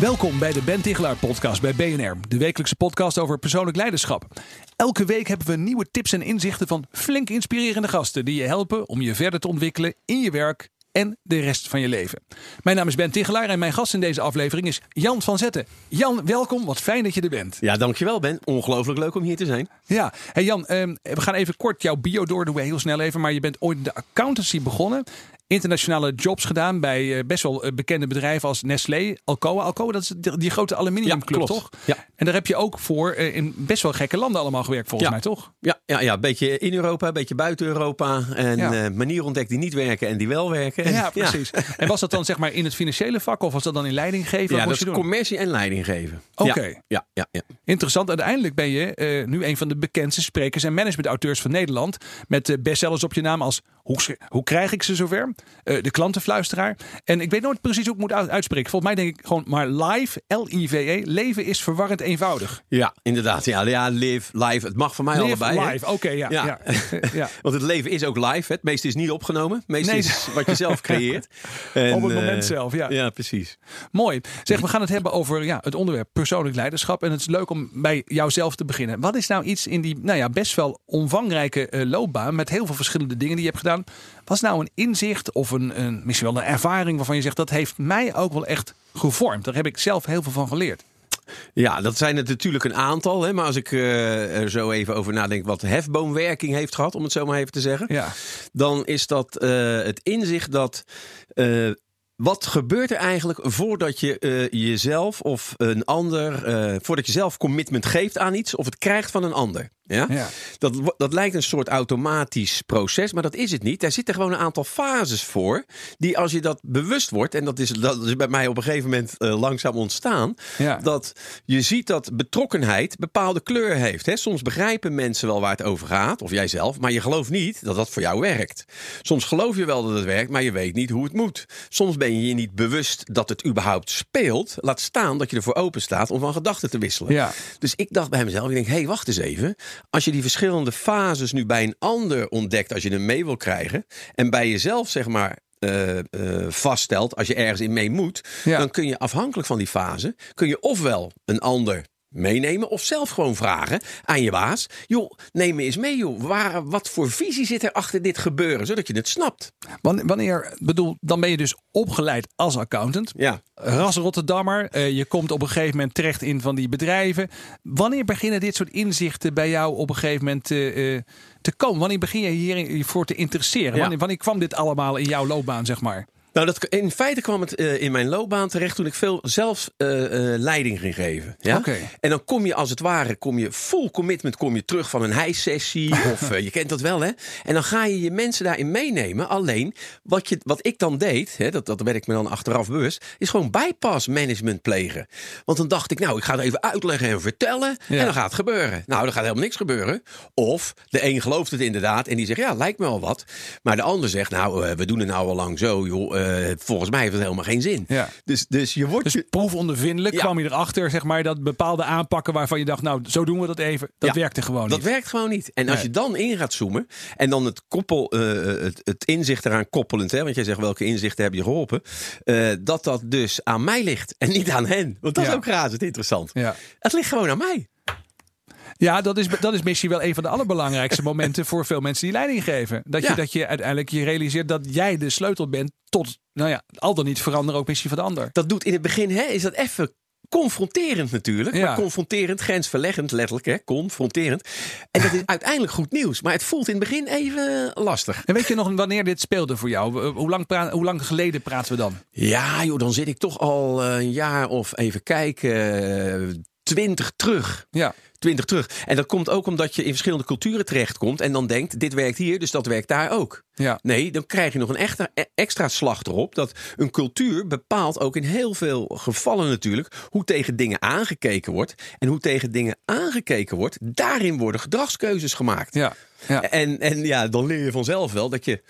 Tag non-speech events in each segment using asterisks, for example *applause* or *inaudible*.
Welkom bij de Ben Tichelaar podcast bij BNR, de wekelijkse podcast over persoonlijk leiderschap. Elke week hebben we nieuwe tips en inzichten van flink inspirerende gasten die je helpen om je verder te ontwikkelen in je werk en de rest van je leven. Mijn naam is Ben Tichelaar en mijn gast in deze aflevering is Jan van Zetten. Jan, welkom. Wat fijn dat je er bent. Ja, dankjewel Ben. Ongelooflijk leuk om hier te zijn. Ja, hey Jan, ehm, we gaan even kort jouw bio door, doen we heel snel even. Maar je bent ooit de accountancy begonnen internationale jobs gedaan bij eh, best wel eh, bekende bedrijven als Nestlé, Alcoa. Alcoa, dat is die, grote aluminiumclub, toch? Ja. En daar heb je ook voor eh, in best wel gekke landen allemaal gewerkt, volgens mij, toch? Ja, ja, ja, een beetje in Europa, een beetje buiten Europa. En ja. manieren ontdekt die niet werken en die wel werken. En, ja, precies. *laughs* En was dat dan zeg maar in het financiële vak of was dat dan in leiding geven? Ja, dat is commercie en leiding geven. Oké. Ja, ja, ja, Interessant. Uiteindelijk ben je nu een van de bekendste sprekers en managementauteurs van Nederland. Met bestsellers op je naam als Hoe, hoe krijg ik ze zover? de klanten fluisteraar. En ik weet nooit precies hoe ik moet uitspreken. Volgens mij denk ik gewoon maar live, L-I-V-E. Leven is verwarrend eenvoudig. Ja, inderdaad. Ja, ja live, live. Het mag voor mij live, allebei. live, oké, ja, ja. *laughs* ja. Want het leven is ook live. Het meeste is niet opgenomen. Het meeste nee. is wat je zelf *laughs* creëert. En, Op het moment uh, zelf, ja. Ja, precies. Mooi. Zeg, we gaan het hebben over ja, het onderwerp persoonlijk leiderschap. En het is leuk om bij jouzelf te beginnen. Wat is nou iets in die nou ja, best wel omvangrijke uh, loopbaan... met heel veel verschillende dingen die je hebt gedaan... Was nou een inzicht of een, een, misschien wel een ervaring waarvan je zegt dat heeft mij ook wel echt gevormd? Daar heb ik zelf heel veel van geleerd. Ja, dat zijn het natuurlijk een aantal. Hè? Maar als ik uh, er zo even over nadenk wat hefboomwerking heeft gehad, om het zo maar even te zeggen. Ja. Dan is dat uh, het inzicht dat uh, wat gebeurt er eigenlijk voordat je uh, jezelf of een ander, uh, voordat je zelf commitment geeft aan iets of het krijgt van een ander? Ja? ja? Dat, dat lijkt een soort automatisch proces, maar dat is het niet. Daar zitten gewoon een aantal fases voor, die als je dat bewust wordt, en dat is, dat is bij mij op een gegeven moment uh, langzaam ontstaan, ja. dat je ziet dat betrokkenheid bepaalde kleur heeft. Hè? Soms begrijpen mensen wel waar het over gaat, of jijzelf, maar je gelooft niet dat dat voor jou werkt. Soms geloof je wel dat het werkt, maar je weet niet hoe het moet. Soms ben je je niet bewust dat het überhaupt speelt. Laat staan dat je ervoor open staat om van gedachten te wisselen. Ja. Dus ik dacht bij mezelf, ik denk, hé, hey, wacht eens even. Als je die verschillende fases nu bij een ander ontdekt, als je hem mee wil krijgen, en bij jezelf zeg maar uh, uh, vaststelt, als je ergens in mee moet, ja. dan kun je afhankelijk van die fase, kun je ofwel een ander meenemen of zelf gewoon vragen aan je baas. Joh, neem me eens mee, joh. Waar, wat voor visie zit er achter dit gebeuren, zodat je het snapt? Wanneer, bedoel, dan ben je dus opgeleid als accountant. Ja. Ras Rotterdammer. Uh, je komt op een gegeven moment terecht in van die bedrijven. Wanneer beginnen dit soort inzichten bij jou op een gegeven moment uh, te komen? Wanneer begin je hiervoor te interesseren? Ja. Wanneer, wanneer kwam dit allemaal in jouw loopbaan, zeg maar? Nou, dat, in feite kwam het uh, in mijn loopbaan terecht toen ik veel zelf uh, uh, leiding ging geven. Ja? Okay. En dan kom je als het ware, kom je full commitment, kom je terug van een hijsessie *laughs* of je kent dat wel hè. En dan ga je je mensen daarin meenemen. Alleen, wat, je, wat ik dan deed, hè, dat, dat werd ik me dan achteraf bewust, is gewoon bypass management plegen. Want dan dacht ik, nou, ik ga het even uitleggen en vertellen ja. en dan gaat het gebeuren. Nou, dan gaat helemaal niks gebeuren. Of de een gelooft het inderdaad en die zegt, ja, lijkt me wel wat. Maar de ander zegt, nou, we doen het nou al lang zo, joh. Uh, volgens mij heeft het helemaal geen zin. Ja. Dus, dus je wordt. Dus je... proefondervindelijk ja. kwam je erachter, zeg maar, dat bepaalde aanpakken waarvan je dacht, nou, zo doen we dat even. Dat ja, werkte gewoon niet. Dat werkt gewoon niet. En als nee. je dan in gaat zoomen en dan het, koppel, uh, het, het, inzicht eraan koppelend, hè, want jij zegt welke inzichten heb je geholpen, uh, dat dat dus aan mij ligt en niet aan hen. Want dat is ook razend interessant. Het ligt gewoon aan mij. Ja, dat is, dat is misschien wel een van de allerbelangrijkste momenten voor veel mensen die leiding geven. Dat je, dat je uiteindelijk je realiseert dat jij de sleutel bent tot, nou ja, al dan niet veranderen ook misschien van de ander. Dat doet in het begin, hè, is dat even confronterend natuurlijk. Ja. Maar confronterend, grensverleggend letterlijk, hè, confronterend. En dat is *laughs* uiteindelijk goed nieuws. Maar het voelt in het begin even lastig. En weet je nog wanneer dit speelde voor jou? Hoe lang, praat, hoe lang geleden praten we dan? Ja, joh, dan zit ik toch al een jaar of even kijken, twintig terug. Ja. Twintig terug. En dat komt ook omdat je in verschillende culturen terechtkomt en dan denkt, dit werkt hier, dus dat werkt daar ook. Ja. Nee, dan krijg je nog een extra, e- extra slag erop. Dat een cultuur bepaalt ook in heel veel gevallen natuurlijk hoe tegen dingen aangekeken wordt. En hoe tegen dingen aangekeken wordt, daarin worden gedragskeuzes gemaakt. Ja. Ja. En, en ja, dan leer je vanzelf wel dat je.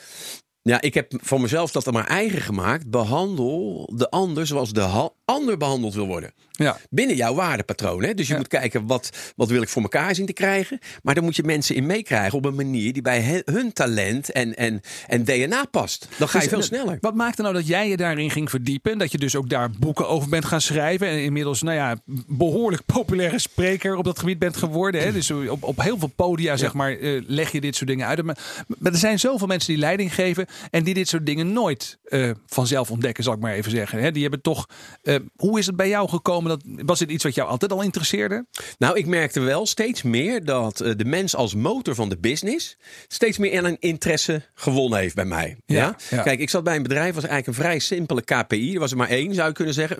Ja, ik heb voor mezelf dat dan maar eigen gemaakt. Behandel de ander zoals de ander behandeld wil worden. ja. Binnen jouw waardepatroon. Hè? Dus je Ja. moet kijken wat, wat wil ik voor elkaar zien te krijgen. Maar dan moet je mensen in meekrijgen op een manier die bij he- hun talent en, en, en DNA past. Dan ga je Dus, veel sneller. Wat maakte nou dat jij je daarin ging verdiepen? En dat je dus ook daar boeken over bent gaan schrijven. En inmiddels, nou ja, behoorlijk populaire spreker op dat gebied bent geworden. Hè? Dus op, op heel veel podia, zeg maar, eh, leg je dit soort dingen uit. Maar, maar er zijn zoveel mensen die leiding geven. En die dit soort dingen nooit eh, vanzelf ontdekken, zal ik maar even zeggen. Hè? Die hebben toch. eh, hoe is het bij jou gekomen? Dat, was dit iets wat jou altijd al interesseerde? Nou, ik merkte wel steeds meer dat eh, de mens als motor van de business steeds meer aan een interesse gewonnen heeft bij mij. Ja, Ja, ja. Kijk, ik zat bij een bedrijf, was eigenlijk een vrij simpele KPI. Er was er maar één, zou je kunnen zeggen.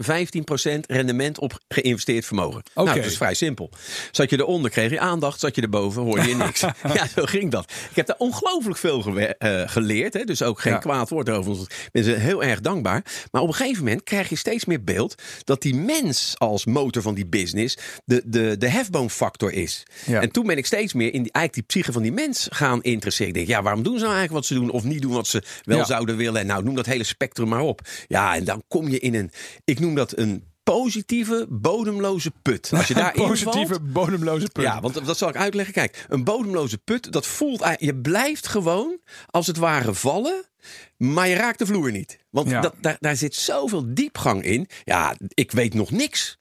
15% rendement op geïnvesteerd vermogen. Nou, dat is vrij simpel. Zat je eronder, kreeg je aandacht. Zat je erboven, hoorde je niks. *laughs* ja, zo ging dat. Ik heb daar ongelooflijk veel eh, geleerd. Hè? Dus ook geen Ja. kwaad woord over. ons. Ik ben ze heel erg dankbaar. Maar op een gegeven moment krijg je steeds meer beeld dat die mens als motor van die business de, de, de hefboomfactor is. Ja. En toen ben ik steeds meer in die, eigenlijk die psyche van die mens gaan interesseren. Ik denk, ja, waarom doen ze nou eigenlijk wat ze doen of niet doen wat ze wel Ja. zouden willen? En nou, noem dat hele spectrum maar op. Ja, en dan kom je in een, ik noem dat een positieve, bodemloze put. Als je daar *laughs* Positieve, bodemloze punt. ja, want dat zal ik uitleggen. Kijk, een bodemloze put, dat voelt je blijft gewoon als het ware vallen, maar je raakt de vloer niet. Want Ja. dat, daar, daar zit zoveel diepgang in. Ja, ik weet nog niks.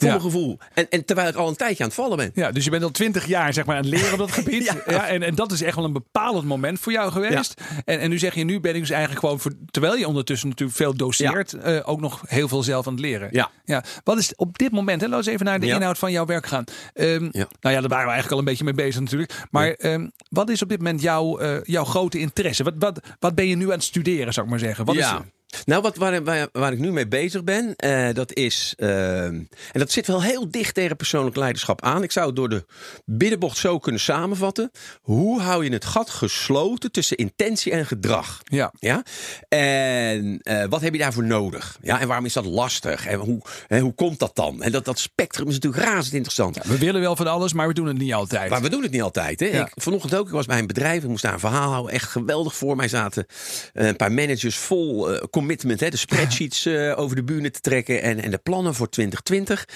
Voor Ja. mijn gevoel. En, en terwijl ik al een tijdje aan het vallen ben. Ja, dus je bent al twintig jaar zeg maar, aan het leren op dat *laughs* gebied. ja. Ja. en, en dat is echt wel een bepalend moment voor jou geweest. En, en nu zeg je, nu ben ik dus eigenlijk gewoon, voor, terwijl je ondertussen natuurlijk veel doseert, eh, ook nog heel veel zelf aan het leren. Ja. ja. Wat is op dit moment, hè, laten we eens even naar de inhoud van jouw werk gaan. Ja. Nou ja, daar waren we eigenlijk al een beetje mee bezig natuurlijk. Maar ehm, wat is op dit moment jouw, eh, jouw grote interesse? Wat, wat, wat ben je nu aan het studeren, zou ik maar zeggen? Wat ja. is, Nou, wat, waar, waar, waar ik nu mee bezig ben, eh, dat is. eh, en dat zit wel heel dicht tegen persoonlijk leiderschap aan. Ik zou het door de binnenbocht zo kunnen samenvatten. Hoe hou je het gat gesloten tussen intentie en gedrag? ja. Ja? En eh, wat heb je daarvoor nodig? Ja, en waarom is dat lastig? En hoe, hè, hoe komt dat dan? En dat, dat spectrum is natuurlijk razend interessant. We willen wel van alles, maar we doen het niet altijd. Maar we doen het niet altijd. Hè? Ja. Ik, vanochtend ook, ik was bij een bedrijf, ik moest daar een verhaal houden. Echt geweldig voor mij zaten eh, een paar managers vol commitment. Hè? De spreadsheets eh, over de bühne te trekken en, en de plannen voor 2020.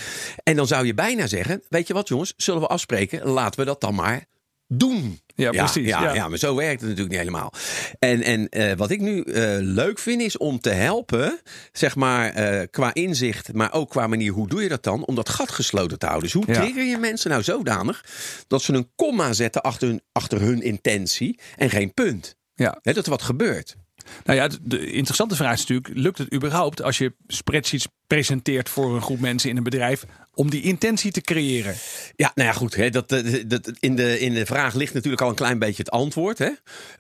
En dan zou je bijna zeggen, weet je wat jongens, zullen we afspreken? Laten we dat dan maar doen. Ja, precies, Ja, ja. ja. maar zo werkt het natuurlijk niet helemaal. En, en eh, wat ik nu eh, leuk vind is om te helpen, zeg maar qua inzicht, maar ook qua manier hoe doe je dat dan, om dat gat gesloten te houden. Dus hoe trigger je mensen nou zodanig dat ze een komma zetten achter hun, achter hun intentie en geen punt? ja. Hè, dat er wat gebeurt. Nou ja, de interessante vraag is natuurlijk: lukt het überhaupt als je spreadsheets presenteert voor een groep mensen in een bedrijf om die intentie te creëren? Ja, nou ja, goed. Hè, dat, dat, dat, in, de, in de vraag ligt natuurlijk al een klein beetje het antwoord. Hè.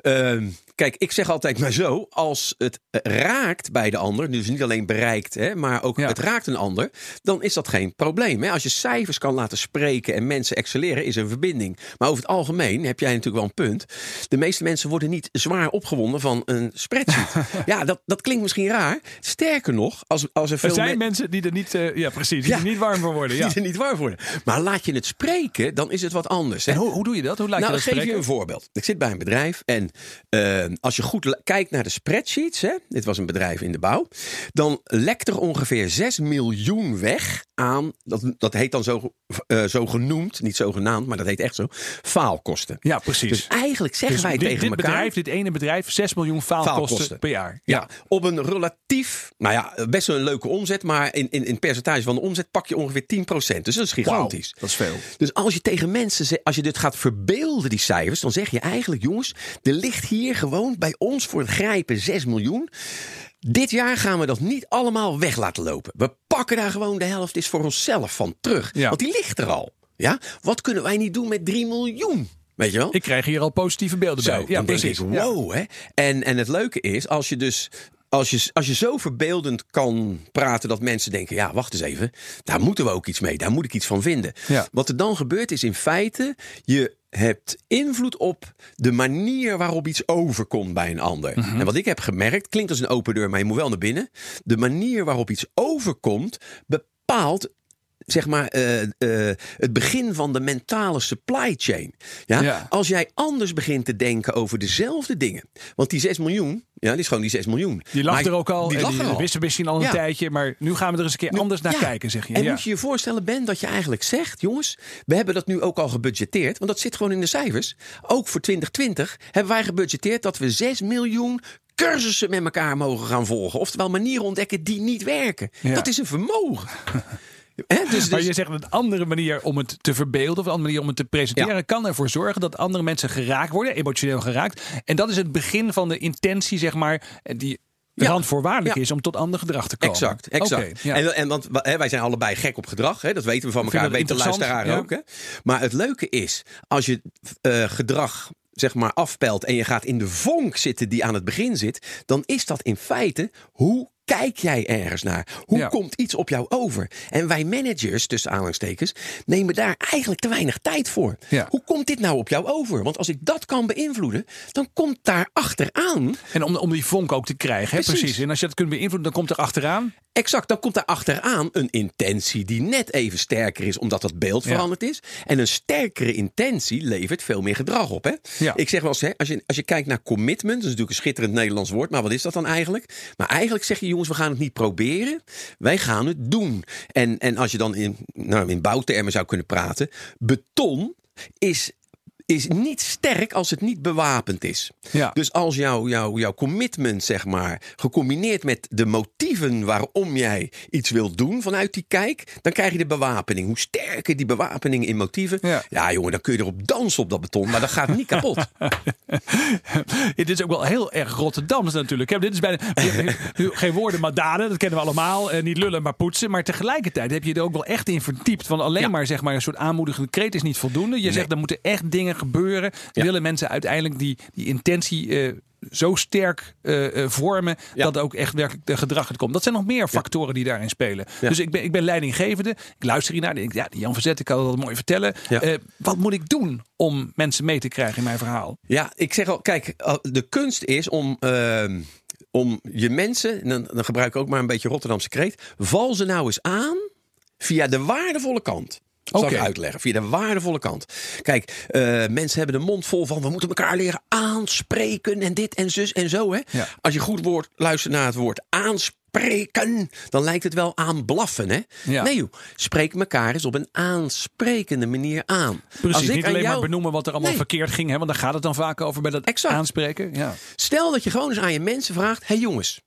Ehm, kijk, ik zeg altijd maar zo: als het raakt bij de ander, dus niet alleen bereikt, hè, maar ook Ja. het raakt een ander, dan is dat geen probleem. Hè. Als je cijfers kan laten spreken en mensen excelleren, is er een verbinding. Maar over het algemeen heb jij natuurlijk wel een punt. De meeste mensen worden niet zwaar opgewonden van een spreadsheet. *laughs* ja, dat, dat klinkt misschien raar. Sterker nog, als, als er veel Er zijn men- mensen die er niet, eh, ja, precies, die Ja. er niet warm voor worden. *laughs* Ja. die er niet warm worden. Maar laat je het spreken, dan is het wat anders. Hè. En hoe, hoe doe je dat? Hoe laat Nou, je dat geef je een voorbeeld. Ik zit bij een bedrijf en eh, als je goed kijkt naar de spreadsheets, hè, dit was een bedrijf in de bouw, dan lekt er ongeveer 6 miljoen weg aan, dat, dat heet dan zo, eh, zo genoemd, niet zogenaamd, maar dat heet echt zo, faalkosten. Ja, precies. Dus eigenlijk zeggen Dus wij dit, tegen dit elkaar. bedrijf, dit ene bedrijf, 6 miljoen faalkosten, Faalkosten. per jaar. Ja, op een relatief, nou ja, best wel een leuke omzet, maar in, in, in percentage van de omzet pak je ongeveer 10%. Dus dat is gigantisch. Dat is veel. Dus als je tegen mensen als je dit gaat verbeelden, die cijfers, dan zeg je eigenlijk, jongens, er ligt hier gewoon bij ons voor het grijpen 6 miljoen. Dit jaar gaan we dat niet allemaal weg laten lopen. We pakken daar gewoon de helft is voor onszelf van terug. Ja. Want die ligt er al. Ja? Wat kunnen wij niet doen met 3 miljoen? Weet je wel? Ik krijg hier al positieve beelden Zo, bij. Ja, dan precies. denk ik, wow. Hè? En, en het leuke is, als je dus als je, als je zo verbeeldend kan praten dat mensen denken: ja, wacht eens even, daar moeten we ook iets mee, daar moet ik iets van vinden. Ja. Wat er dan gebeurt is in feite, je hebt invloed op de manier waarop iets overkomt bij een ander. En wat ik heb gemerkt, klinkt als een open deur, maar je moet wel naar binnen. De manier waarop iets overkomt bepaalt zeg maar, eh, eh, het begin van de mentale supply chain. Ja? Ja. Als jij anders begint te denken over dezelfde dingen. Want die 6 miljoen, ja, die is gewoon die 6 miljoen. Die lag Maar er ook al. Die die er al. wisten misschien al een Ja. tijdje. Maar nu gaan we er eens een keer anders naar Ja. kijken, zeg je. En moet je je voorstellen, Ben, dat je eigenlijk zegt: jongens, we hebben dat nu ook al gebudgeteerd. Want dat zit gewoon in de cijfers. Ook voor 2020 hebben wij gebudgeteerd dat we 6 miljoen cursussen met elkaar mogen gaan volgen. Oftewel manieren ontdekken die niet werken. Ja. Dat is een vermogen. *laughs* Dus, Maar dus- je zegt een andere manier om het te verbeelden, of een andere manier om het te presenteren, Ja. kan ervoor zorgen dat andere mensen geraakt worden, emotioneel geraakt. En dat is het begin van de intentie, zeg maar, die Ja. randvoorwaardelijk Ja. is om tot ander gedrag te komen. Exact, exact. Ja. en, en want hè, wij zijn allebei gek op gedrag, hè, dat weten we van elkaar, weet de luisteraar ook. Hè. Maar het leuke is, als je eh, gedrag zeg maar afpelt en je gaat in de vonk zitten die aan het begin zit, dan is dat in feite hoe kijk jij ergens naar? Hoe Ja. komt iets op jou over? En wij managers, tussen aanhalingstekens, nemen daar eigenlijk te weinig tijd voor. Ja. Hoe komt dit nou op jou over? Want als ik dat kan beïnvloeden, dan komt daar achteraan En om, om die vonk ook te krijgen, hè? Precies. precies. En als je dat kunt beïnvloeden, dan komt er achteraan. Exact, dan komt daar achteraan een intentie die net even sterker is, omdat dat beeld Ja. veranderd is. En een sterkere intentie levert veel meer gedrag op. Hè? Ja. Ik zeg wel eens, hè, als, je, als je kijkt naar commitment, dat is natuurlijk een schitterend Nederlands woord, maar wat is dat dan eigenlijk? Maar eigenlijk zeg je, jongens, we gaan het niet proberen, wij gaan het doen. En, en als je dan in, nou, in bouwtermen zou kunnen praten, beton is. Is niet sterk als het niet bewapend is. Ja. Dus als jouw jouw jouw commitment, zeg maar, gecombineerd met de motieven waarom jij iets wilt doen vanuit die kijk, dan krijg je de bewapening. Hoe sterker die bewapening in motieven, Ja. ja, jongen, dan kun je erop dansen op dat beton, maar dat gaat niet kapot. *laughs* Dit is ook wel heel erg Rotterdams natuurlijk. hè. Dit is bijna *laughs* geen woorden, maar daden. Dat kennen we allemaal. Eh, niet lullen, maar poetsen. Maar tegelijkertijd heb je er ook wel echt in verdiept. Van alleen Ja. maar, zeg maar een soort aanmoedigende kreet is niet voldoende. Je zegt er moeten echt dingen gebeuren. Ja. Willen mensen uiteindelijk die, die intentie eh, zo sterk eh, eh, vormen Ja. dat ook echt werkelijk de gedrag het komt. Dat zijn nog meer factoren die daarin spelen. Ja. Dus ik ben, ik ben leidinggevende. Ik luister hiernaar. Ik denk, ja, die Jan Verzet, ik kan dat mooi vertellen. Wat moet ik doen om mensen mee te krijgen in mijn verhaal? Ja, ik zeg al, kijk, de kunst is om, ehm, om je mensen, en dan, dan gebruik ik ook maar een beetje Rotterdamse kreet, val ze nou eens aan via de waardevolle kant. Zal ik uitleggen, via de waardevolle kant. Kijk, eh, mensen hebben de mond vol van we moeten elkaar leren aanspreken en dit en zus en zo. Hè? Ja. Als je goed woord, luistert naar het woord aanspreken, dan lijkt het wel aan blaffen. Hè? Ja. Nee joh, spreek elkaar eens op een aansprekende manier aan. Precies, Als ik niet alleen maar jou- benoemen wat er allemaal Nee. verkeerd ging. Hè, want daar gaat het dan vaak over bij dat Exact. aanspreken. Ja. Stel dat je gewoon eens aan je mensen vraagt: hey jongens,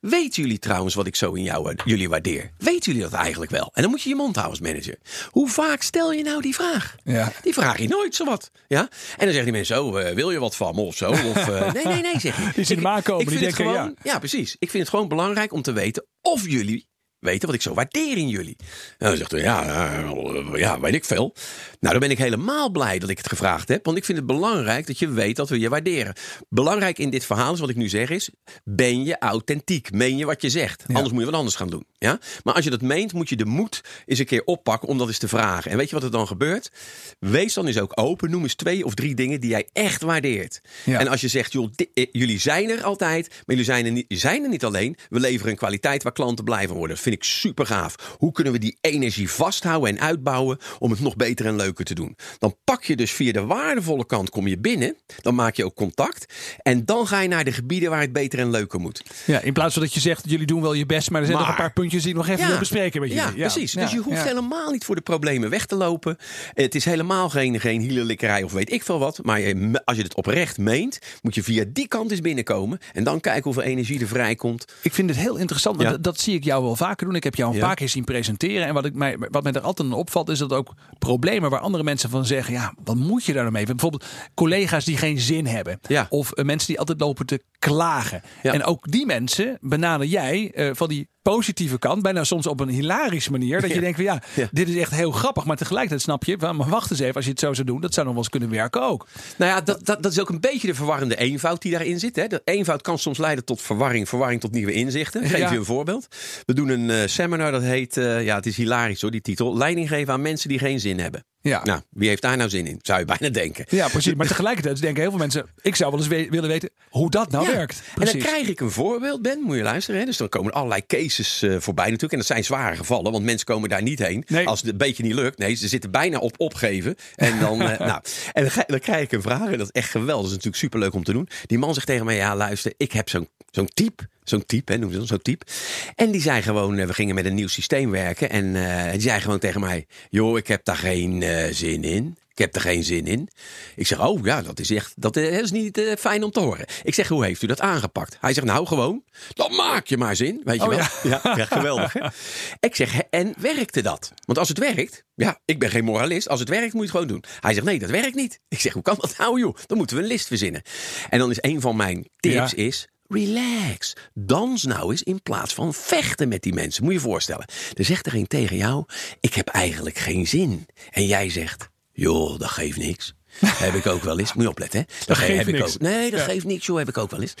weten jullie trouwens wat ik zo in jou, jullie waardeer? Weten jullie dat eigenlijk wel? En dan moet je je mond houden als manager. Hoe vaak stel je nou die vraag? Ja. Die vraag je nooit zo wat. Ja? En dan zeggen die mensen: oh, eh, wil je wat van me of zo? Of, eh, *laughs* nee, nee, nee, zeg je. Die zien aankomen, ik die denken, gewoon, ja. precies. Ik vind het gewoon belangrijk om te weten of jullie weten wat ik zo waardeer in jullie. En dan zegt hij, ja, eh, ja, weet ik veel. Nou, dan ben ik helemaal blij dat ik het gevraagd heb. Want ik vind het belangrijk dat je weet dat we je waarderen. Belangrijk in dit verhaal is wat ik nu zeg is... ben je authentiek? Meen je wat je zegt? Anders moet je wat anders gaan doen. Ja? Maar als je dat meent, moet je de moed eens een keer oppakken... om dat eens te vragen. En weet je wat er dan gebeurt? Wees dan eens ook open. Noem eens twee of drie dingen die jij echt waardeert. Ja. En als je zegt, joh, eh, jullie zijn er altijd... maar jullie zijn er, niet, zijn er niet alleen. We leveren een kwaliteit waar klanten blij van worden. Dat vind ik super gaaf. Hoe kunnen we die energie vasthouden en uitbouwen... om het nog beter en leuker te doen? Dan pak je dus via de waardevolle kant kom je binnen. Dan maak je ook contact. En dan ga je naar de gebieden waar het beter en leuker moet. Ja, in plaats van dat je zegt, jullie doen wel je best, maar er zijn nog een paar puntjes die ik nog even wil bespreken met ja, jullie. precies. Ja, Dus je hoeft ja. helemaal niet voor de problemen weg te lopen. Het is helemaal geen, geen hielerlikkerij of weet ik veel wat. Maar je- als je het oprecht meent, moet je via die kant eens binnenkomen. En dan kijken hoeveel energie er vrijkomt. Ik vind het heel interessant, Ja. dat, dat zie ik jou wel vaker doen. Ik heb jou een Ja. paar keer zien presenteren. En wat, ik mij, wat mij er altijd aan opvalt, is dat ook problemen waar andere mensen van zeggen: ja, wat moet je daar nou mee? Bijvoorbeeld collega's die geen zin hebben. Ja. Of eh, mensen die altijd lopen te klagen. Ja. En ook die mensen benader jij eh, van die positieve kant, bijna soms op een hilarische manier. Dat je Ja. denkt van ja, Ja. dit is echt heel grappig. Maar tegelijkertijd snap je, van, maar wacht eens even, als je het zo zou doen, dat zou nog wel eens kunnen werken ook. Nou ja, dat, dat, dat is ook een beetje de verwarrende eenvoud die daarin zit. Hè. De eenvoud kan soms leiden tot verwarring, verwarring tot nieuwe inzichten. Ik Geef Ja. je een voorbeeld. We doen een eh, seminar dat heet, ja, het is hilarisch hoor, die titel. Leiding geven aan mensen die geen zin hebben. Ja. Nou, wie heeft daar nou zin in? Zou je bijna denken. Ja, precies. Maar tegelijkertijd denken heel veel mensen, ik zou wel eens we- willen weten hoe dat nou Ja. werkt. En Precies. dan krijg ik een voorbeeld, Ben, moet je luisteren. Hè? Dus dan komen er allerlei cases eh, voorbij natuurlijk. En dat zijn zware gevallen, want mensen komen daar niet heen. Nee. Als het een beetje niet lukt. Nee, ze zitten bijna op opgeven. En dan, eh, *laughs* nou, en dan krijg ik een vraag. En dat is echt geweldig. Dat is natuurlijk superleuk om te doen. Die man zegt tegen mij, ja luister, ik heb zo'n zo'n type. Zo'n type, hè, noemen ze dat, zo'n type. En die zei gewoon, eh, we gingen met een nieuw systeem werken. En eh, die zei gewoon tegen mij, joh, ik heb daar geen eh, zin in. Ik heb er geen zin in. Ik zeg, oh ja, dat is echt, dat is niet fijn om te horen. Ik zeg, hoe heeft u dat aangepakt? Hij zegt, nou gewoon, dan maak je maar zin. Weet je Oh, wel? ja. *laughs* Ja, ja, geweldig. Hè? *laughs* Ik zeg, en werkte dat? Want als het werkt, ja, ik ben geen moralist. Als het werkt, moet je het gewoon doen. Hij zegt, nee, dat werkt niet. Ik zeg, hoe kan dat nou, joh? Dan moeten we een list verzinnen. En dan is een van mijn tips Ja. is, relax. Dans nou eens in plaats van vechten met die mensen. Moet je je voorstellen. Er zegt er een tegen jou, ik heb eigenlijk geen zin. En jij zegt, joh, dat geeft niks. *laughs* heb ik ook wel eens. Moet je opletten, hè? Dat, geeft heb ik ook. Nee, dat Ja. geeft niks, joh, heb ik ook wel eens.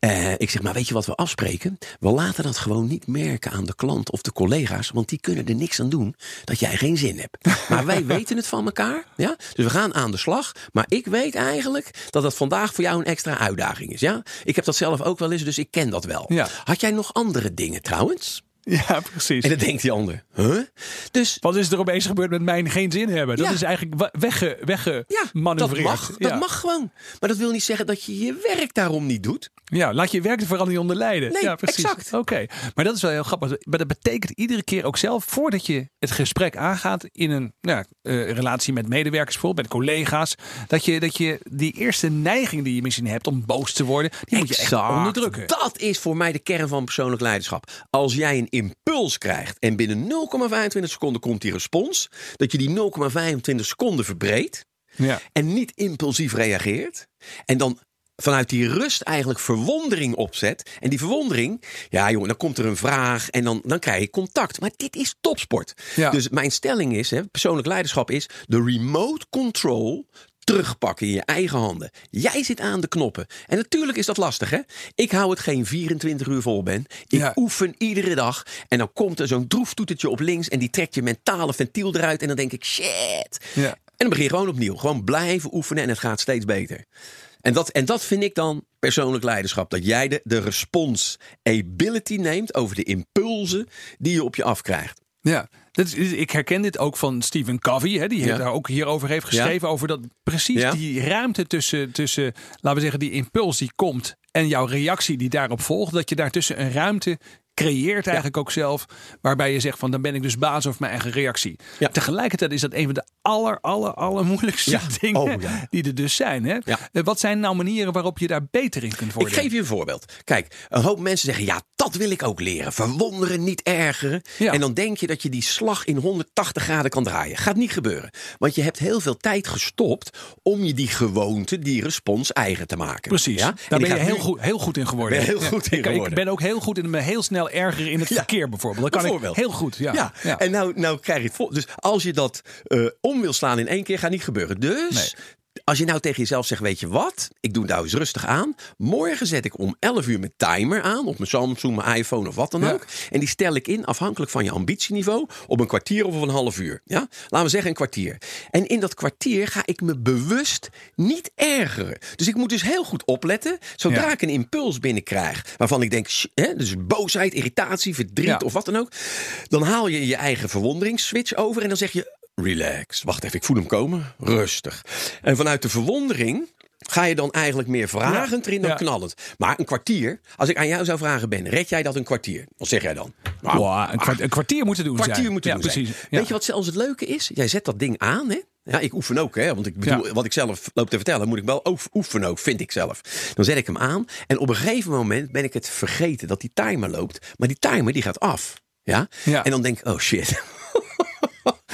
Eh, ik zeg, maar weet je wat we afspreken? We laten dat gewoon niet merken aan de klant of de collega's, want die kunnen er niks aan doen dat jij geen zin hebt. *laughs* Maar wij weten het van elkaar, ja? Dus we gaan aan de slag. Maar ik weet eigenlijk dat het vandaag voor jou een extra uitdaging is, ja? Ik heb dat zelf ook wel eens, dus ik ken dat wel. Ja. Had jij nog andere dingen trouwens? *laughs* Ja, precies. En dan denkt die ander, huh? Dus Wat is er opeens gebeurd met mijn geen zin hebben? Dat Ja. is eigenlijk wa- wegge, ja, dat mag, dat mag gewoon. Maar dat wil niet zeggen dat je je werk daarom niet doet. Ja, laat je werk er vooral niet onder lijden. Nee, ja, precies. exact. Oké, maar dat is wel heel grappig. Maar dat betekent iedere keer ook zelf, voordat je het gesprek aangaat in een nou, eh, relatie met medewerkers, bijvoorbeeld met collega's, dat je, dat je die eerste neiging die je misschien hebt om boos te worden, die moet je echt onderdrukken. Dat is voor mij de kern van persoonlijk leiderschap. Als jij een impuls krijgt en binnen 0,25 seconden komt die respons, dat je die 0,25 seconden verbreedt Ja. en niet impulsief reageert. En dan vanuit die rust eigenlijk verwondering opzet. En die verwondering, ja jongen, dan komt er een vraag en dan, dan krijg je contact. Maar dit is topsport. Ja. Dus mijn stelling is, hè, persoonlijk leiderschap is de remote control terugpakken in je eigen handen. Jij zit aan de knoppen. En natuurlijk is dat lastig, hè? Ik hou het geen 24 uur vol, Ben. Ik Ja. oefen iedere dag. En dan komt er zo'n droeftoetertje op links... en die trekt je mentale ventiel eruit. En dan denk ik, shit. Ja. En dan begin je gewoon opnieuw. Gewoon blijven oefenen en het gaat steeds beter. En dat, en dat vind ik dan persoonlijk leiderschap. Dat jij de, de responsibility neemt over de impulsen die je op je afkrijgt. Ja, is, ik herken dit ook van Stephen Covey. Hè, die Ja. daar ook hierover heeft geschreven. Over dat precies Ja. die ruimte tussen, tussen, laten we zeggen, die impuls die komt en jouw reactie die daarop volgt. Dat je daartussen een ruimte creëert eigenlijk ook zelf. Waarbij je zegt van dan ben ik dus baas over mijn eigen reactie. Tegelijkertijd is dat een van de aller, aller, aller moeilijkste Ja. *laughs* dingen Oh, ja. die er dus zijn. Hè? Ja. Eh, Wat zijn nou manieren waarop je daar beter in kunt worden? Ik geef je een voorbeeld. Kijk, een hoop mensen zeggen: ja, dat wil ik ook leren. Verwonderen, niet ergeren. En dan denk je dat je die slag in 180 graden kan draaien. Gaat niet gebeuren. Want je hebt heel veel tijd gestopt om je die gewoonte, die respons eigen te maken. Precies, Ja? daar En ben je heel nu- goed, heel goed in geworden. Ben heel goed in ik, ik geworden. ben ook heel goed in me heel snel ergeren in het verkeer bijvoorbeeld. Dat kan Bijvoorbeeld. ik heel goed. Ja. En nou, nou krijg je het vol. Dus als je dat eh, om wil slaan in één keer, gaat niet gebeuren. Dus Nee. als je nou tegen jezelf zegt: Weet je wat, ik doe nou eens rustig aan. Morgen zet ik om 11 uur mijn timer aan op mijn Samsung, mijn iPhone of wat dan Ja. ook. En die stel ik in afhankelijk van je ambitieniveau op een kwartier of een half uur. Ja? Laten we zeggen een kwartier. En in dat kwartier ga ik me bewust niet ergeren. Dus ik moet dus heel goed opletten. Zodra Ja. ik een impuls binnenkrijg waarvan ik denk, hè, dus boosheid, irritatie, verdriet Ja. of wat dan ook. Dan haal je je eigen verwonderingsswitch over en dan zeg je, relax, wacht even, ik voel hem komen, rustig. En vanuit de verwondering ga je dan eigenlijk meer vragend erin dan Ja. knallend. Maar een kwartier, als ik aan jou zou vragen ben, red jij dat een kwartier? Wat zeg jij dan? Nou, Wow, een, kwart- een kwartier moeten doen kwartier zijn. moeten ja, doen zijn. precies. Ja. Weet je wat zelfs het leuke is? Jij zet dat ding aan, hè? Ja, ik oefen ook, hè? Want ik bedoel, Ja. wat ik zelf loop te vertellen, moet ik wel oef- oefenen ook, vind ik zelf. Dan zet ik hem aan en op een gegeven moment ben ik het vergeten dat die timer loopt. Maar die timer die gaat af. Ja? Ja. En dan denk ik, oh shit.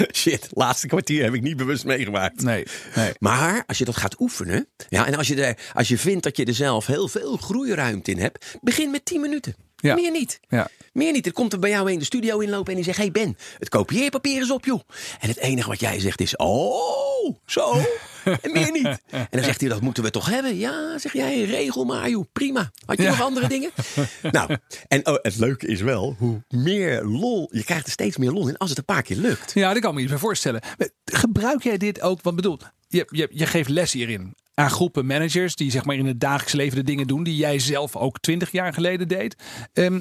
*laughs* Shit, laatste kwartier heb ik niet bewust meegemaakt. Nee, nee. Maar als je dat gaat oefenen, ja, en als je, er, als je vindt dat je er zelf heel veel groeiruimte in hebt, begin met 10 minuten. Ja. Meer niet. Ja. Meer niet. Er komt er bij jou in de studio inlopen en die zegt: Hey Ben, het kopieerpapier is op, joh. En het enige wat jij zegt is: Oh, zo. En meer niet. En dan zegt hij: Dat moeten we toch hebben? Ja, zeg jij, regel maar, joh. Prima. Had je Ja. nog andere dingen? nou, en oh, het leuke is wel hoe meer lol. Je krijgt er steeds meer lol in als het een paar keer lukt. Ja, dat kan me iets bij voorstellen. Maar Gebruik jij dit ook? Want bedoel, je, je, je geeft les hierin aan groepen managers die zeg maar in het dagelijks leven de dingen doen die jij zelf ook twintig jaar geleden deed. Ehm,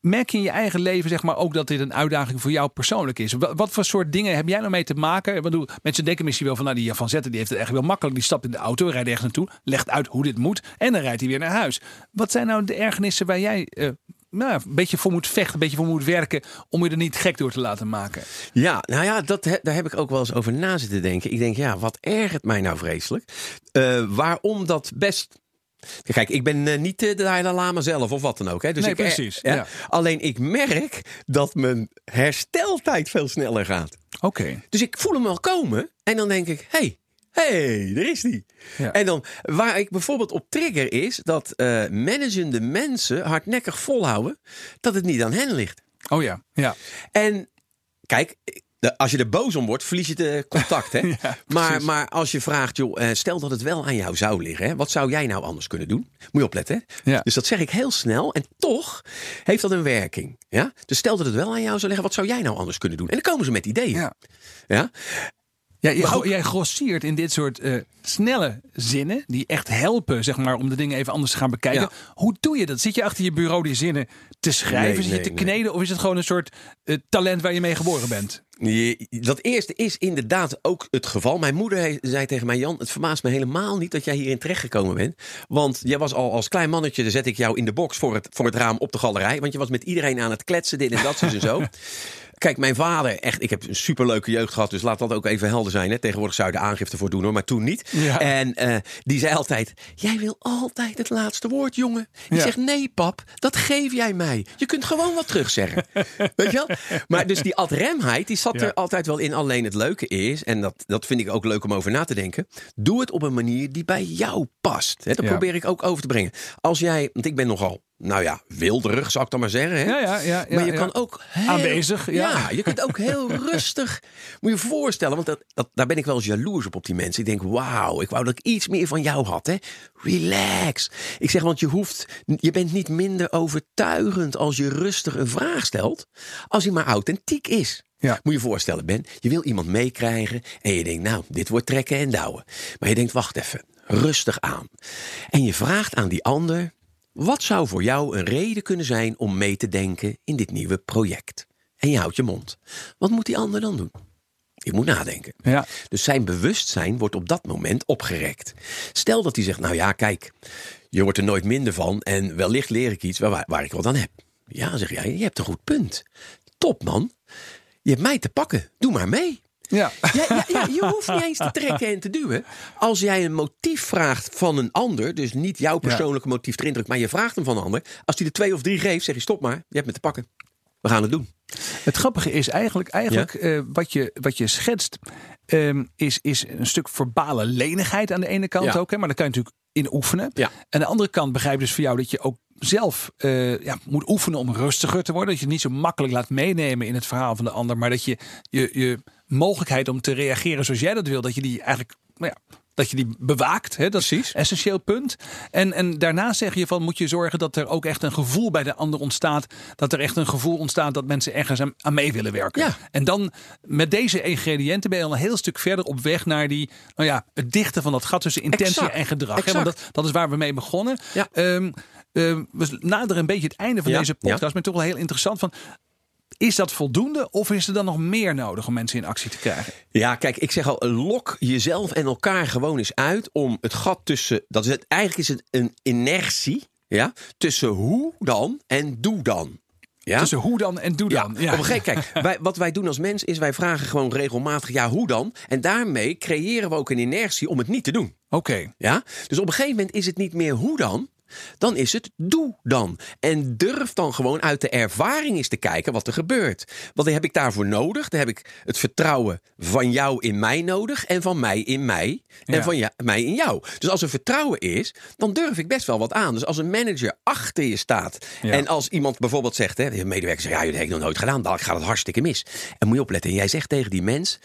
merk je in je eigen leven zeg maar ook dat dit een uitdaging voor jou persoonlijk is? Wat, voor soort dingen heb jij nou mee te maken? Bedoel, mensen denken misschien wel van nou die Jan van Zetten die heeft het echt wel makkelijk. Die stapt in de auto, rijdt ergens naartoe, legt uit hoe dit moet en dan rijdt hij weer naar huis. Wat zijn nou de ergernissen waar jij eh, nou, een beetje voor moet vechten, een beetje voor moet werken om je er niet gek door te laten maken? Ja, nou ja, dat, daar heb ik ook wel eens over na zitten denken. Ik denk, ja, wat ergert mij nou vreselijk? Eh, waarom dat best. Kijk, ik ben eh, niet de Dalai Lama zelf of wat dan ook. Hè. Dus Nee, ik, eh, precies, ja. ja. Alleen ik merk dat mijn hersteltijd veel sneller gaat. Oké. Dus ik voel hem wel komen en dan denk ik, hey, hey, daar is die. Ja. En dan, waar ik bijvoorbeeld op trigger is dat eh managende mensen hardnekkig volhouden dat het niet aan hen ligt. Oh ja, ja. En kijk, de- als je er boos om wordt, verlies je het contact. Hè? *laughs* Ja, maar, maar als je vraagt, joh, eh, stel dat het wel aan jou zou liggen. Hè? Wat zou jij nou anders kunnen doen? Moet je opletten. Hè? Ja. Dus dat zeg ik heel snel. En toch heeft dat een werking. Ja? Dus stel dat het wel aan jou zou liggen. Wat zou jij nou anders kunnen doen? En dan komen ze met ideeën. Ja. Ja? Ook- jij grossiert in dit soort eh, snelle zinnen die echt helpen zeg maar, om de dingen even anders te gaan bekijken. Ja. Hoe doe je dat? Zit je achter je bureau die zinnen te schrijven, Nee, zit je nee, te nee. kneden of is het gewoon een soort eh, talent waar je mee geboren bent? Dat eerste is inderdaad ook het geval. Mijn moeder zei tegen mij: Jan, het verbaast me helemaal niet dat jij hierin terechtgekomen bent. Want jij was al als klein mannetje, dan zet ik jou in de box voor het, voor het raam op de galerij. Want je was met iedereen aan het kletsen, dit en dat, en zo. *laughs* Kijk, mijn vader, echt, ik heb een superleuke jeugd gehad. Dus laat dat ook even helder zijn. Hè. Tegenwoordig zou je de aangifte voor doen hoor, maar toen niet. Ja. En eh, die zei altijd: Jij wil altijd het laatste woord, jongen. Ik Ja. zeg: Nee, pap, dat geef jij mij. Je kunt gewoon wat terugzeggen. *laughs* Weet je wel? Maar dus die adremheid, die zat Ja. er altijd wel in. Alleen het leuke is, en dat, dat vind ik ook leuk om over na te denken. Doe het op een manier die bij jou past. Dat Ja. probeer ik ook over te brengen. Als jij, want ik ben nogal, nou ja, wilderig, zou ik dan maar zeggen. Hè? Ja, ja, ja. ja, maar je kan ook heel, Aanwezig, ja. Je kunt ook heel *laughs* rustig. Moet je je voorstellen, want dat, dat, daar ben ik wel eens jaloers op op die mensen. Ik denk, wauw, ik wou dat ik iets meer van jou had. Hè? Relax. Ik zeg, want je hoeft, je bent niet minder overtuigend als je rustig een vraag stelt, als hij maar authentiek is. Ja. Moet je je voorstellen, Ben, je wil iemand meekrijgen en je denkt, nou, dit wordt trekken en douwen. Maar je denkt, wacht even, rustig aan. En je vraagt aan die ander, wat zou voor jou een reden kunnen zijn om mee te denken in dit nieuwe project? En je houdt je mond. Wat moet die ander dan doen? Je moet nadenken. Ja. Dus zijn bewustzijn wordt op dat moment opgerekt. Stel dat hij zegt, nou ja, kijk, je wordt er nooit minder van en wellicht leer ik iets waar, waar ik wat aan heb. Ja, zeg jij, je hebt een goed punt. Top man, je hebt mij te pakken, doe maar mee. Ja. Ja, ja, ja, je hoeft niet eens te trekken en te duwen. Als jij een motief vraagt van een ander, dus niet jouw persoonlijke motief erin drukt, maar je vraagt hem van een ander. Als hij er twee of drie geeft, zeg je stop maar, je hebt me te pakken. We gaan het doen. Het grappige is eigenlijk, eigenlijk eh, wat, je, wat je schetst, ehm, is, is een stuk verbale lenigheid aan de ene kant Ja. ook. Hè, maar daar kan je natuurlijk in oefenen. Ja. Aan de andere kant begrijp ik dus voor jou dat je ook zelf eh, ja, moet oefenen om rustiger te worden. Dat je het niet zo makkelijk laat meenemen in het verhaal van de ander. Maar dat je je, je mogelijkheid om te reageren zoals jij dat wil, dat je die eigenlijk nou ja, dat je die bewaakt. Hè? Dat is een essentieel punt. En, en daarna zeg je van moet je zorgen dat er ook echt een gevoel bij de ander ontstaat. Dat er echt een gevoel ontstaat dat mensen ergens aan, aan mee willen werken. Ja. En dan met deze ingrediënten ben je al een heel stuk verder op weg naar die, nou ja, het dichten van dat gat tussen intentie Exact. en gedrag. Hè? Want dat, dat is waar we mee begonnen. Ja. Ehm, ehm, we naderen een beetje het einde van Ja, deze podcast. Maar toch wel heel interessant van. Is dat voldoende of is er dan nog meer nodig om mensen in actie te krijgen? Ja, kijk, ik zeg al, lok jezelf en elkaar gewoon eens uit om het gat tussen, dat is het, eigenlijk is het een inertie, ja, tussen hoe dan en doe dan. Ja? Tussen hoe dan en doe Ja, dan. op een gegeven kijk, *laughs* wij, wat wij doen als mens is wij vragen gewoon regelmatig ja, hoe dan? En daarmee creëren we ook een inertie om het niet te doen. Oké. Ja? Dus op een gegeven moment is het niet meer hoe dan, dan is het doe dan. En durf dan gewoon uit de ervaring eens te kijken wat er gebeurt. Want dan heb ik daarvoor nodig. Dan heb ik het vertrouwen van jou in mij nodig en van mij in mij en Ja. van ja, mij in jou. Dus als er vertrouwen is, dan durf ik best wel wat aan. Dus als een manager achter je staat Ja. en als iemand bijvoorbeeld zegt, hè, een medewerker zegt, ja, dat heb ik nog nooit gedaan, dan gaat het hartstikke mis. En moet je opletten. En jij zegt tegen die mens,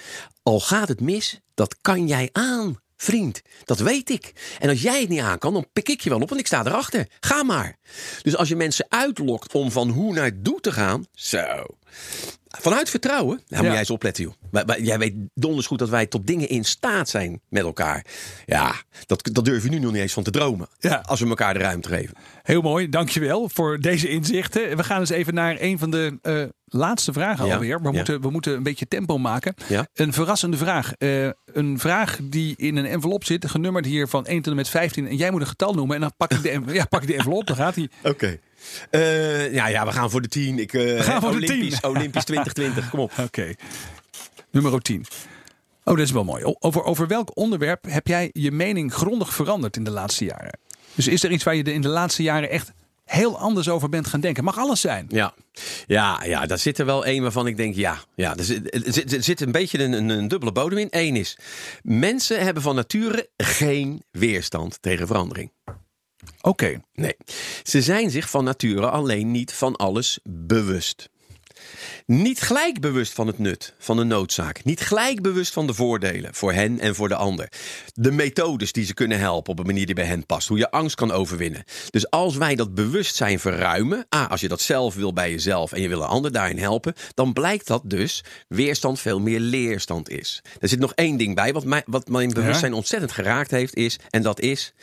al gaat het mis, dat kan jij aan. Vriend, dat weet ik. En als jij het niet aan kan, dan pik ik je wel op, want ik sta erachter. Ga maar. Dus als je mensen uitlokt om van hoe naar doe te gaan, zo. Vanuit vertrouwen, nou moet Ja. jij eens opletten, joh. Wij- Jij weet donders goed dat wij tot dingen in staat zijn met elkaar. Ja, dat, dat durf je nu nog niet eens van te dromen. Ja. Als we elkaar de ruimte geven. Heel mooi, dankjewel voor deze inzichten. We gaan eens even naar een van de eh, laatste vragen Ja, alweer. We, moeten, we moeten een beetje tempo maken. Ja. Een verrassende vraag. Eh, een vraag die in een envelop zit, genummerd hier van 1 tot en met 15. En jij moet een getal noemen en dan pak ik de, *laughs* ja, pak ik de envelop. Dan gaat hij. Oké. Ja, ja, we gaan voor de 10. Ik, we gaan voor de 10. Olympisch, Olympisch 2020, kom op. *laughs* Oké. Nummer 10. Oh, dat is wel mooi. Over, over welk onderwerp heb jij je mening grondig veranderd in de laatste jaren? Dus is er iets waar je in de laatste jaren echt heel anders over bent gaan denken? Mag alles zijn. Ja, ja, ja daar zit er wel één waarvan ik denk, ja, ja er, zit, er zit- er zit een beetje een, een, een dubbele bodem in. Eén is, mensen hebben van nature geen weerstand tegen verandering. Oké. Nee, ze zijn zich van nature alleen niet van alles bewust. Niet gelijk bewust van het nut, van de noodzaak. Niet gelijk bewust van de voordelen voor hen en voor de ander. De methodes die ze kunnen helpen op een manier die bij hen past. Hoe je angst kan overwinnen. Dus als wij dat bewustzijn verruimen. Ah, als je dat zelf wil bij jezelf en je wil een ander daarin helpen. Dan blijkt dat dus weerstand veel meer leerstand is. Er zit nog één ding bij wat, mij, wat mijn bewustzijn ontzettend geraakt heeft. Is, en dat is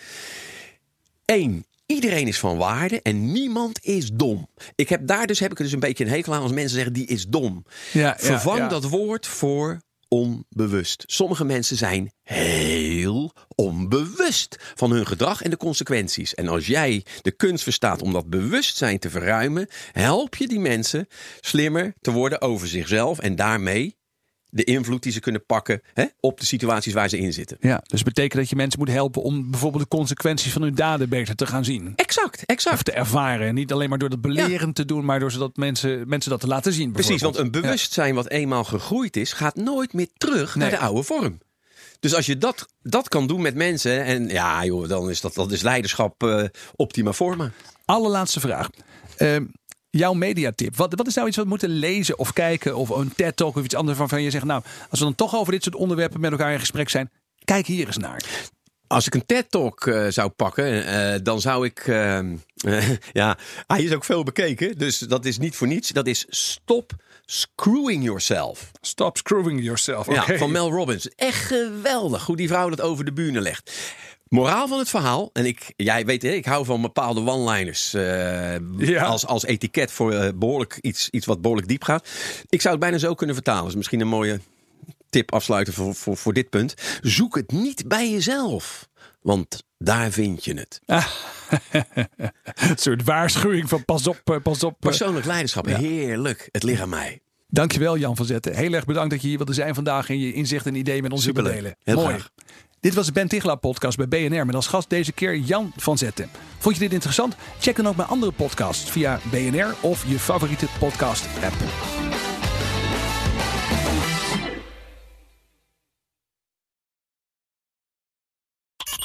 Iedereen is van waarde en niemand is dom. Ik heb daar dus heb ik er dus een beetje een hekel aan als mensen zeggen die is dom. Ja, ja, Vervang ja. dat woord voor onbewust. Sommige mensen zijn heel onbewust van hun gedrag en de consequenties. En als jij de kunst verstaat om dat bewustzijn te verruimen, help je die mensen slimmer te worden over zichzelf en daarmee de invloed die ze kunnen pakken hè, op de situaties waar ze in zitten. Ja, dus betekent dat je mensen moet helpen om bijvoorbeeld de consequenties van hun daden beter te gaan zien. Exact, exact. Of te ervaren. En Niet alleen maar door dat beleren te doen, maar door zodat mensen, mensen dat te laten zien. Precies, want een bewustzijn wat eenmaal gegroeid is, gaat nooit meer terug naar de oude vorm. Dus als je dat, dat kan doen met mensen, en ja, joh, dan is dat, dat is leiderschap eh, optima forma. Ja. Allerlaatste vraag. Ehm, jouw mediatip. Wat, wat is nou iets wat we moeten lezen of kijken? Of een TED-talk of iets anders waarvan je zegt... nou, als we dan toch over dit soort onderwerpen met elkaar in gesprek zijn... kijk hier eens naar. Als ik een TED-talk eh, zou pakken, eh, dan zou ik. eh, *laughs* ja, hij is ook veel bekeken, dus dat is niet voor niets. Dat is Stop Screwing Yourself. Stop screwing yourself. Ja, Oké. van Mel Robbins. Echt geweldig hoe die vrouw dat over de bühne legt. Moraal van het verhaal, en ik, jij weet, ik hou van bepaalde one-liners eh, Ja. als, als etiket voor eh, behoorlijk iets, iets wat behoorlijk diep gaat. Ik zou het bijna zo kunnen vertalen. is misschien een mooie tip afsluiten voor, voor, voor dit punt. Zoek het niet bij jezelf, want daar vind je het. *laughs* Een soort waarschuwing van pas op, eh, pas op. Persoonlijk leiderschap, heerlijk. Het ligt aan mij. Dankjewel Jan van Zetten. Heel erg bedankt dat je hier wilde zijn vandaag en je inzicht en ideeën met ons wilde delen. Heel Mooi. graag. Dit was de Ben Tichelaar podcast bij BNR met als gast deze keer Jan van Zetten. Vond je dit interessant? Check dan ook mijn andere podcasts via BNR of je favoriete podcast app.